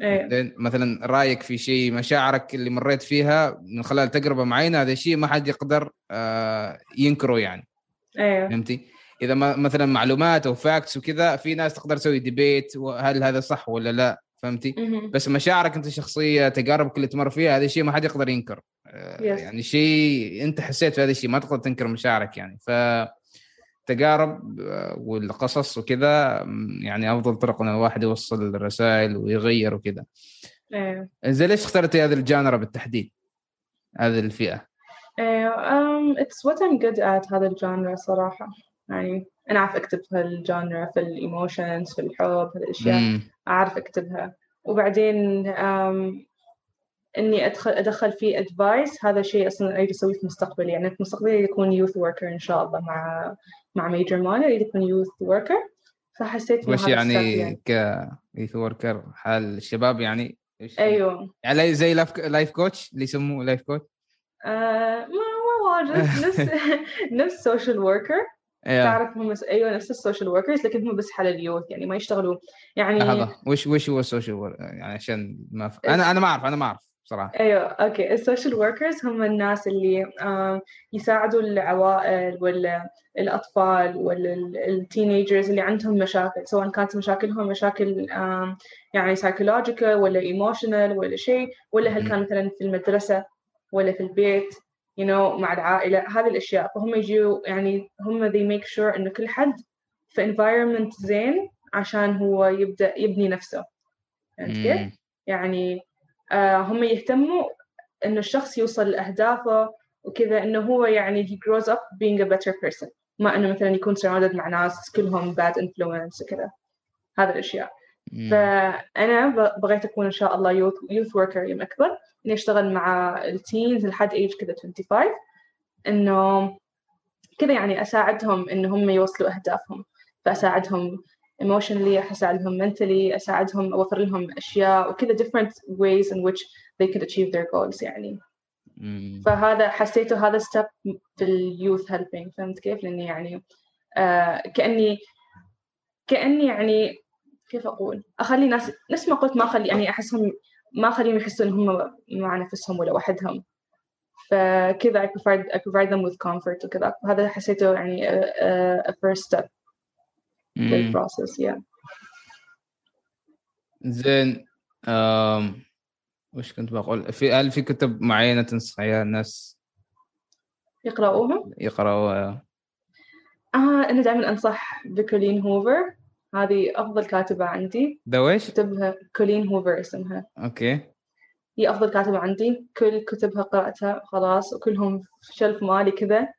أيه. مثلا رأيك في شيء مشاعرك اللي مريت فيها من خلال تجربة معينة هذا الشيء ما حد يقدر آه ينكره يعني أيوه فهمتي؟ إذا ما مثلا معلومات أو facts وكذا في ناس تقدر تسوي debate هل هذا صح ولا لا فهمتي؟ بس مشاعرك أنت الشخصيه تجاربك اللي تمر فيها هذا الشيء ما حد يقدر ينكر yes. يعني شيء أنت حسيت في هذا الشيء ما تقدر تنكر مشاعرك يعني ف تجارب والقصص وكذا يعني أفضل طرق إن الواحد يوصل الرسائل ويغير وكذا. إيه زين ليش اخترتي هذا ال genre بالتحديد؟ هذه الفئة؟ إيه um, it's what I'm good at هذا ال genre صراحة يعني أنا أعرف أكتب في ال genre في ال emotions في الحب في الأشياء مم. أعرف أكتبها وبعدين um, إني أدخل أدخل فيه advice هذا شيء أصلا أريد أسويه في مستقبلي يعني في مستقبلي يكون youth worker إن شاء الله مع مع major مالي اريد اكون youth worker فحسيت وش يعني, يعني. ك youth worker حال الشباب يعني أيوه. يعني زي life life coach اللي يسموه life coach آه ما ما واجد. *laughs* نفس نفس social worker تعرف هم أيوه نفس ال social workers لكن هم بس حال ال youth يعني ما يشتغلوا. يعني لحظه وش وش هو ال social يعني عشان ما ف... أنا أنا ما أعرف أنا ما أعرف. صراحة أيوه okay. ال social workers هم الناس اللي يساعدوا العوائل ولا الأطفال ولا ال teenagers اللي عندهم مشاكل سواء كانت مشاكلهم مشاكل يعني psychological ولا emotional ولا شيء ولا هل كان مثلا في المدرسة ولا في البيت you know مع العائلة هذه الأشياء. فهم يجوا يعني هم they make sure إنه كل حد في environment زين عشان هو يبدأ يبني نفسه. فهمت كيف؟ يعني هم يهتموا إنه الشخص يوصل لأهدافه وكذا إنه هو يعني he grows up being a better person. ما إنه مثلا يكون surrounded مع ناس كلهم bad influence وكذا. هذه الأشياء. فأنا بغيت أكون إن شاء الله youth youth worker يوم أكبر. إني أشتغل مع ال teens لحد age كذا 25 إنه كذا يعني أساعدهم إن هم يوصلوا أهدافهم. فأساعدهم emotionally أساعدهم mentally أساعدهم أوفر لهم أشياء وكذا different ways in which they could achieve their goals يعني. فهذا حسيته هذا step في ال youth helping فهمت كيف؟ لأني يعني آه كأني كأني يعني كيف أقول؟ أخلي ناس نفس ما قلت ما أخلي يعني أحسهم ما أخليهم يحسوا ان هم مع نفسهم ولا وحدهم. فكذا I provide I provide them with comfort وكذا. هذا حسيته يعني a, a first step. في البروسس yeah. زين أم... وش كنت بقول؟ في هل في كتب معينة تنصحيها الناس؟ يقرأوها؟ يقرأوها آه أنا دائما أنصح بكولين هوفر. هذه أفضل كاتبة عندي. ذا ويش؟ كتبها كولين هوفر اسمها. okay. هي أفضل كاتبة عندي. كل كتبها قرأتها خلاص وكلهم في shelf مالي كذا.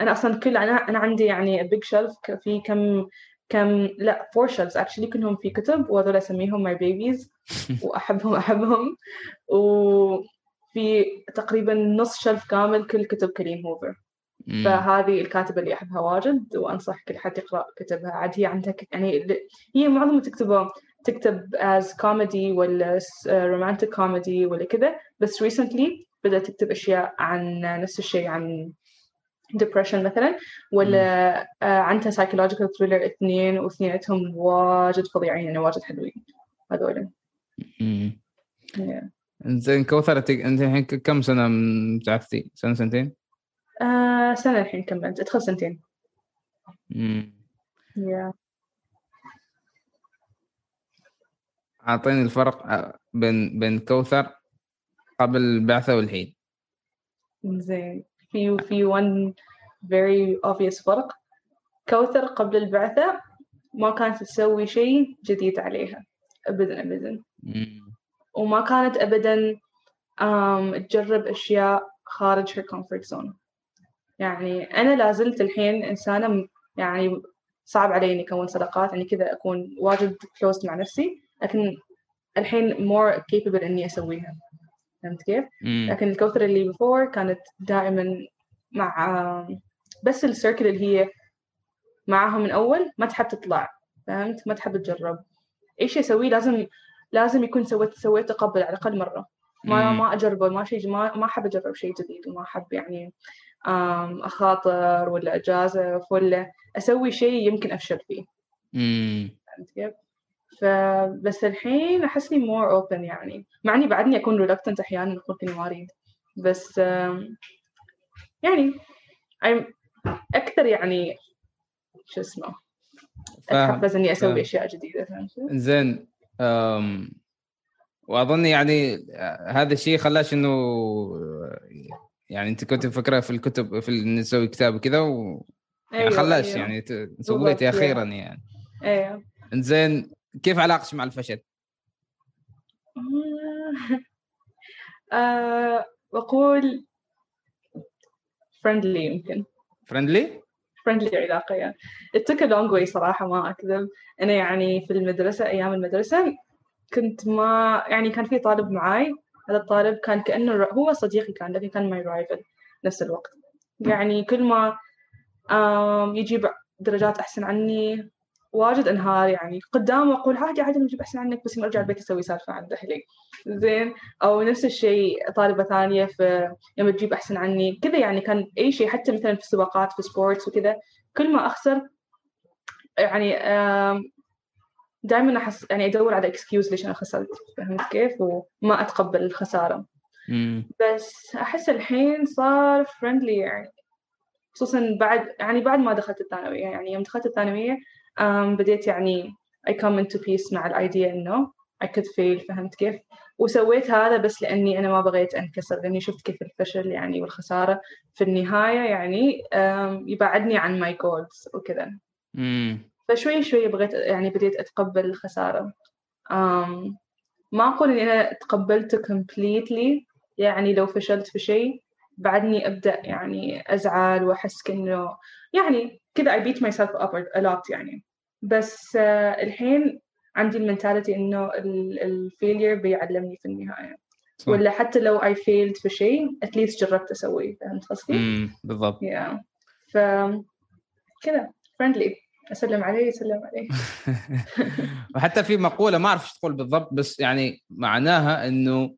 أنا أصلا كل أنا أنا عندي يعني big shelf في كم كم لا four shelves actually كلهم في كتب وهذول أسميهم my babies *laughs* وأحبهم أحبهم. وفي تقريبا نص shelf كامل كل كتب كولين هوفر. فهذه الكاتبة اللي أحبها واجد وأنصح كل حد يقرأ كتبها. عاد هي عندها يعني هي معظم تكتبه تكتب as comedy ولا romantic comedy ولا كذا. بس recently بدأت تكتب أشياء عن نفس الشيء عن depression مثلا ولا آه عندها psychological thriller اثنين واثنيناتهم واجد فظيعين يعني واجد حلوين هذول. زين كوثر أنت الحين كم سنة من؟ سنة سنتين؟ آه سنة الحين كملت ادخل سنتين امم yeah. أعطيني الفرق بين بين كوثر قبل البعثة والحين زين في في one very obvious فرق. كوثر قبل البعثة ما كانت تسوي شيء جديد عليها. أبدا أبدا. وما كانت أبدا um, تجرب أشياء خارج her comfort zone. يعني أنا لازلت الحين إنسانة يعني صعب علي إني أكون صداقات يعني كذا أكون واجد close مع نفسي لكن الحين more capable إني أسويها. فهمت كيف؟ لكن الكوثر اللي بفور كانت دائما مع بس السيركل اللي هي معاها من أول ما تحب تطلع فهمت؟ ما تحب تجرب اي شيء اسويه لازم لازم يكون سويت سويته قبل على الأقل مرة ما مم. ما أجربه ما شيء ما ما أحب أجرب شيء جديد وما أحب يعني آم، أخاطر ولا اجازف ولا أسوي شيء يمكن أفشل فيه امم فهمت كيف؟ فبس الحين احسني more open يعني مع إني بعدني أكون reluctant أحيانا أقول اني ما أريد بس يعني I'm أكثر يعني شو اسمه فاهم أتحفز إني أسوي فاهم. أشياء جديدة فهمت؟ زين أم... وأظن يعني هذا الشيء خلاش إنه يعني أنت كنت مفكرة في الكتب في نسوي كتاب وكذا و... يعني أيوة، خلاش أيوة. يعني ت- سويتي بالضبط، أخيرا يعني أيوه زين كيف علاقتك مع الفشل؟ *laughs* آه، بقول friendly يمكن. فرندلي؟ friendly علاقة يعني it took a long way صراحة ما أكذب. أنا يعني في المدرسة أيام المدرسة كنت ما يعني كان في طالب معاي. هذا الطالب كان كأنه ر- هو صديقي كان لكن كان my rival نفس الوقت. يعني كل ما يجيب درجات أحسن عني واجد انهار يعني. قدامه أقول عادي عادي نجيب احسن عنك بس يوم ارجع البيت أسوي سالفة عند أهلي زين؟ أو نفس الشيء طالبة ثانية في لما تجيب احسن عني. كذا يعني كان اي شيء حتى مثلا في السباقات في sports وكذا كل ما اخسر يعني دائما أحس يعني أدور على excuse ليش أنا خسرت. فهمت كيف؟ وما أتقبل الخسارة. بس أحس الحين صار friendly يعني. خصوصا بعد يعني بعد ما دخلت الثانوية يعني يوم دخلت الثانوية بديت يعني I come into peace مع الايديا إنه I could fail فهمت كيف؟ وسويت هذا بس لأني أنا ما بغيت أنكسر لأني شفت كيف الفشل يعني والخسارة في النهاية يعني يبعدني عن my goals وكذا. فشوي شوي بغيت يعني بديت أتقبل الخسارة. ما أقول إني أنا تقبلته completely يعني لو فشلت في شيء بعدني أبدأ يعني أزعل وأحس كأنه يعني كذا I beat myself up a lot يعني. بس آه، الحين عندي ال mentality إنه ال failure بيعلمني في النهاية صح. ولا حتى لو I failed في شيء least جربت أسويه فهمت قصدي؟ امم بالضبط yeah. ف كذا friendly أسلم عليه يسلم عليه *laughs* وحتى في مقولة ما أعرف إيش تقول بالضبط بس يعني معناها إنه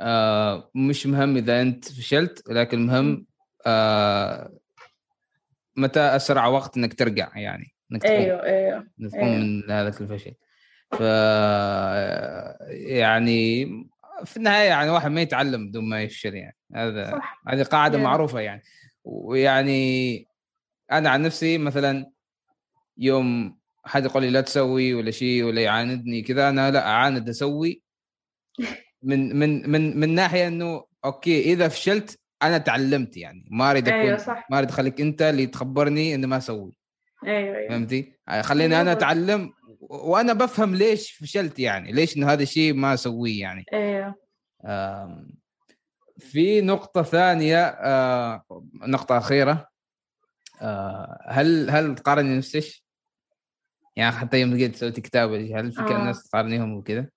آه مش مهم إذا أنت فشلت لكن مهم آه متى أسرع وقت إنك ترجع يعني إنك تقوم. أيوه أيوه تقوم أيوه. من هذا الفشل. ف يعني في النهاية يعني واحد ما يتعلم بدون ما يفشل يعني. هذا صح. هذه قاعدة Yeah. معروفة يعني. ويعني أنا عن نفسي مثلا يوم حد يقول لي لا تسوي ولا شيء ولا يعاندني كذا أنا لا أعاند أسوي *laughs* من من من من ناحية إنه أوكي إذا فشلت أنا تعلمت يعني. ما أريد أكون أيوه صح. ما أريد أخليك أنت اللي تخبرني إني ما أسوي. أيوه أيوه فهمتي؟ خليني أنا. أتعلم وأنا بفهم ليش فشلت يعني ليش انه هذا الشيء ما أسويه يعني أيوه في نقطة ثانية آه، نقطة أخيرة آه، هل هل تقارني نفسك؟ يعني حتى يوم قلت سويت كتاب هل في آه. آه. ناس تقارنيهم وكذا؟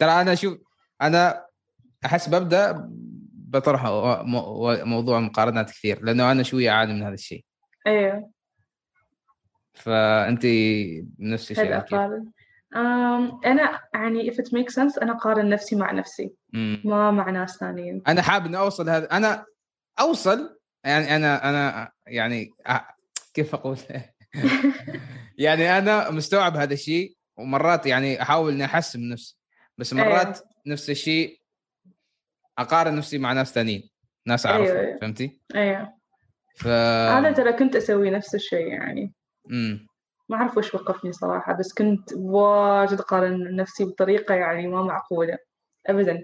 ترى أنا شوف أنا أحس ببدأ بطرح موضوع مقارنات كثير لأنه أنا شوية أعاني من هذا الشيء أيوه فأنت نفس الشيء أقارن أنا يعني if it makes sense أنا أقارن نفسي مع نفسي مم. ما مع ناس ثانيين أنا حابب إني أوصل هذا أنا أوصل يعني أنا أنا يعني كيف أقول *laughs* يعني أنا مستوعب هذا الشيء ومرات يعني أحاول إني أحسن من نفسي بس مرات أيوه. نفس الشيء أقارن نفسي مع ناس ثانيين ناس أيوه، أعرفهم أيوه. فهمتي؟ أيوه ف أنا ترى كنت أسوي نفس الشيء يعني امم ما أعرف وش وقفني صراحة بس كنت واجد أقارن نفسي بطريقة يعني ما معقولة ابدا.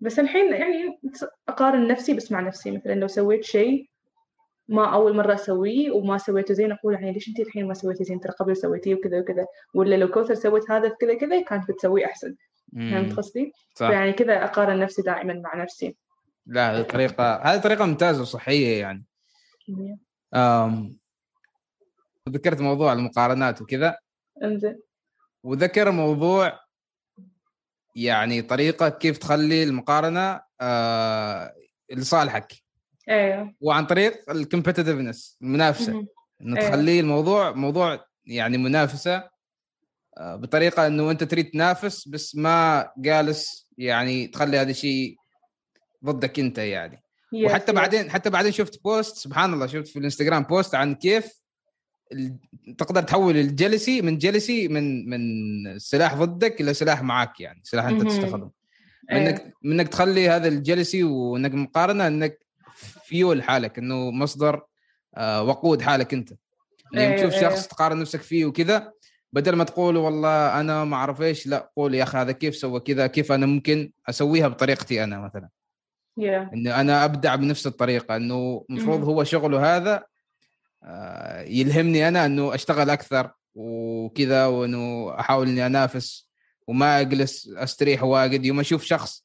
بس الحين يعني أقارن نفسي بس مع نفسي مثلا لو سويت شيء ما أول مرة أسويه وما سويته زين أقول يعني ليش أنت الحين ما سويتي زين؟ ترى قبل سويتيه وكذا وكذا. ولا لو كوثر سوت هذا في كذا كذا كانت بتسويه أحسن. فهمت قصدي؟ فيعني كذا أقارن نفسي دائما مع نفسي. لا هذه طريقة هذه طريقة ممتازة وصحية يعني. أم... ذكرت موضوع المقارنات وكذا إنزين وذكر موضوع يعني طريقة كيف تخلي المقارنة آه لصالحك أيوه وعن طريق الكومبتitiveness المنافسة مهم. إنه أيوة. تخلي الموضوع موضوع يعني منافسة آه، بطريقة إنه أنت تريد تنافس بس ما جالس يعني تخلي هذا الشيء ضدك أنت يعني Yes, وحتى yes. بعدين حتى بعدين شفت post سبحان الله شفت في الإنستغرام بوست عن كيف تقدر تحول ال jealousy من jealousy من من سلاح ضدك إلى سلاح معك يعني سلاح أنت. تستخدمه إيه. منك منك تخلي هذا ال jealousy وانك مقارنة إنك فيول حالك إنه مصدر آه، وقود حالك أنت لما أيوة، تشوف أيوة. شخص تقارن نفسك فيه وكذا بدل ما تقول والله أنا ما أعرف إيش لا قول يا أخي هذا كيف سوى كذا كيف أنا ممكن أسويها بطريقتي أنا مثلا Yeah. إنه أنا أبدع بنفس الطريقة إنه المفروض. هو شغله هذا يلهمني أنا إنه أشتغل أكثر وكذا وإنه أحاول إني أنافس وما أجلس أستريح واجد. يوم أشوف شخص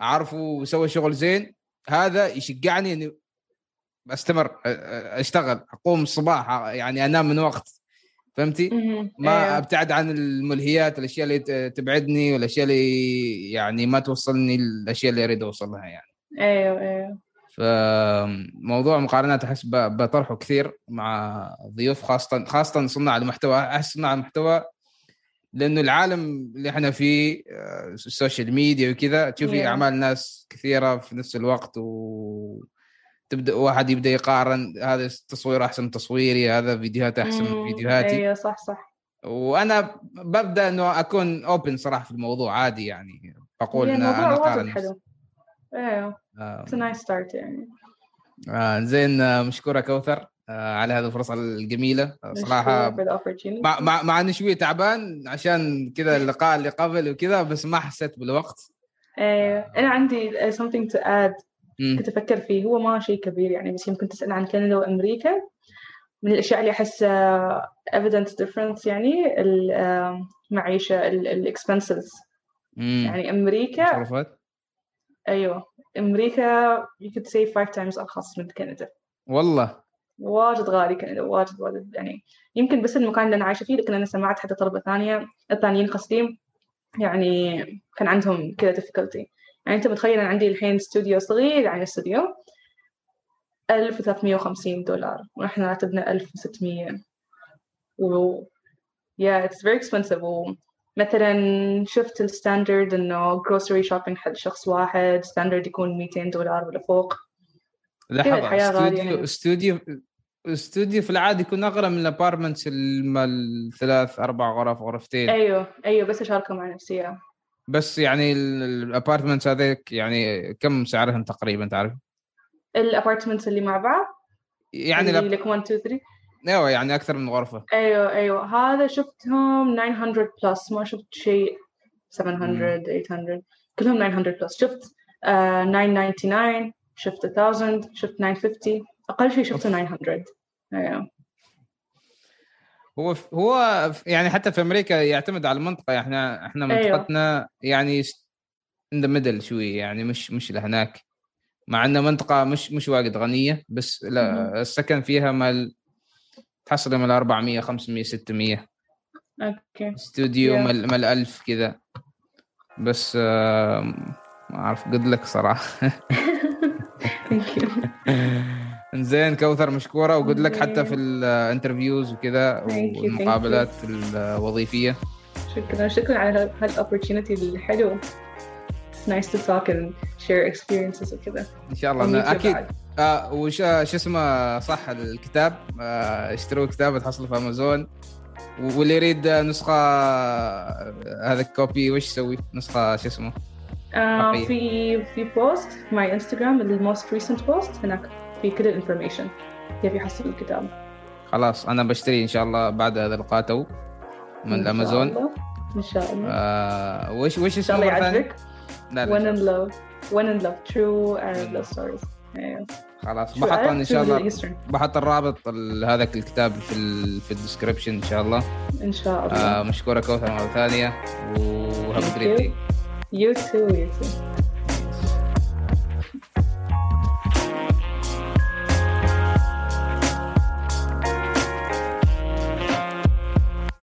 أعرفه وسوى شغل زين هذا يشجعني إني أستمر أشتغل أقوم الصباح يعني أنام من وقت. فهمتي؟ ما أيوة. أبتعد عن الملهيات الأشياء اللي تبعدني والأشياء اللي يعني ما توصلني الأشياء اللي أريد اوصل لها يعني. أيوه أيوه. فموضوع مقارنات أحس بطرحه كثير مع ضيوف خاصة خاصة صناع المحتوى أحس صناع المحتوى لأنه العالم اللي إحنا فيه آه، السوشيال ميديا وكذا تشوفي Yeah. أعمال ناس كثيرة في نفس الوقت و تبدأ واحد يبدأ يقارن هذا تصوير أحسن من تصويري هذا فيديوهات أحسن من. فيديوهاتي أيوه صح صح وأنا ببدأ إنه أكون اوبن صراحة في الموضوع عادي يعني بقول ان الموضوع أنا قارن. حلو أيوه it's a nice start يعني. آه زين آه، مشكورة كوثر آه على هذه الفرصة الجميلة. آه، صراحة مع مع, مع إني شوية تعبان عشان كذا اللقاء اللي قبل وكذا بس ما حسيت بالوقت. أيوه أنا عندي something to add. كنت أفكر فيه. هو ما شيء كبير يعني بس يمكن تسأل عن كندا وأمريكا. من الأشياء اللي أحس evidence difference يعني المعيشه الاكسبنسز. يعني أمريكا أيوه. أمريكا you could say five times أرخص من كندا. والله. واجد غالي كندا واجد واجد. يعني يمكن بس المكان اللي أنا عايشة فيه لكن أنا سمعت حتى طلبه ثانية الثانيين قصدي يعني كان عندهم كذا difficulty. يعني أنت متخيل أنا عندي الحين استوديو صغير يعني استوديو 1350 دولار. ونحن راتبنا 1600 و yeah it's very expensive. ومثلا شفت ال standard إنه grocery shopping حق شخص واحد standard يكون 200 دولار ولا فوق غالية استوديو. استوديو استوديو في العادي يكون اغلى من ال apartments الثلاث أربع غرف غرفتين أيوه أيوه بس أشاركه مع نفسي. بس يعني ال apartments هذيك يعني كم سعرهم تقريبا تعرف؟ ال apartments اللي مع بعض يعني اللي. لك 1 2 3 أيوه يعني أكثر من غرفة. أيوه أيوه. هذا شفتهم 900 plus. ما شفت شيء 700 800 كلهم 900 plus. شفت آه 999 شفت 1000 شفت 950 أقل شيء شفته 900 أيوه. هو هو يعني حتى في أمريكا يعتمد على المنطقة. إحنا إحنا أيوة. منطقتنا يعني in the middle شوي يعني مش مش لهناك. مع انه منطقة مش مش واجد غنية بس. لا السكن فيها مال تحصل من 400 500 600 okay. استوديو Yeah. مال مال 1000 كذا بس آه، ما أعرف قد لك صراحة. Thank you *laughs* زين كوثر مشكورة و good luck حتى في. ال interviews وكذا. والمقابلات الوظيفية. شكرا شكرا على هال opportunity الحلو. It's nice to talk and share experiences وكذا إن شاء الله. أكيد بعد. آه وش شو اسمه صح الكتاب آه اشتروا الكتاب تحصله في أمازون واللي يريد نسخة آه، هذا ال copy وش يسوي؟ نسخة شو اسمه؟ آه. في في post في my Instagram ال most recent post هناك في كل ال information كيف يحصل الكتاب خلاص أنا بشتري إن شاء الله بعد هذا اللقاء تو من الله. إن شاء الله آه وش وش ان شاء اسمه الله؟ يعجبك لا in Love When in Love True Arab Mm. Love Stories أيوه. خلاص بحط إن شاء الله. بحط الرابط ال- هذا الكتاب في ال في ال description إن شاء الله إن شاء الله آه مشكورة كوثر مرة ثانية وهاف جريت. You too, you too.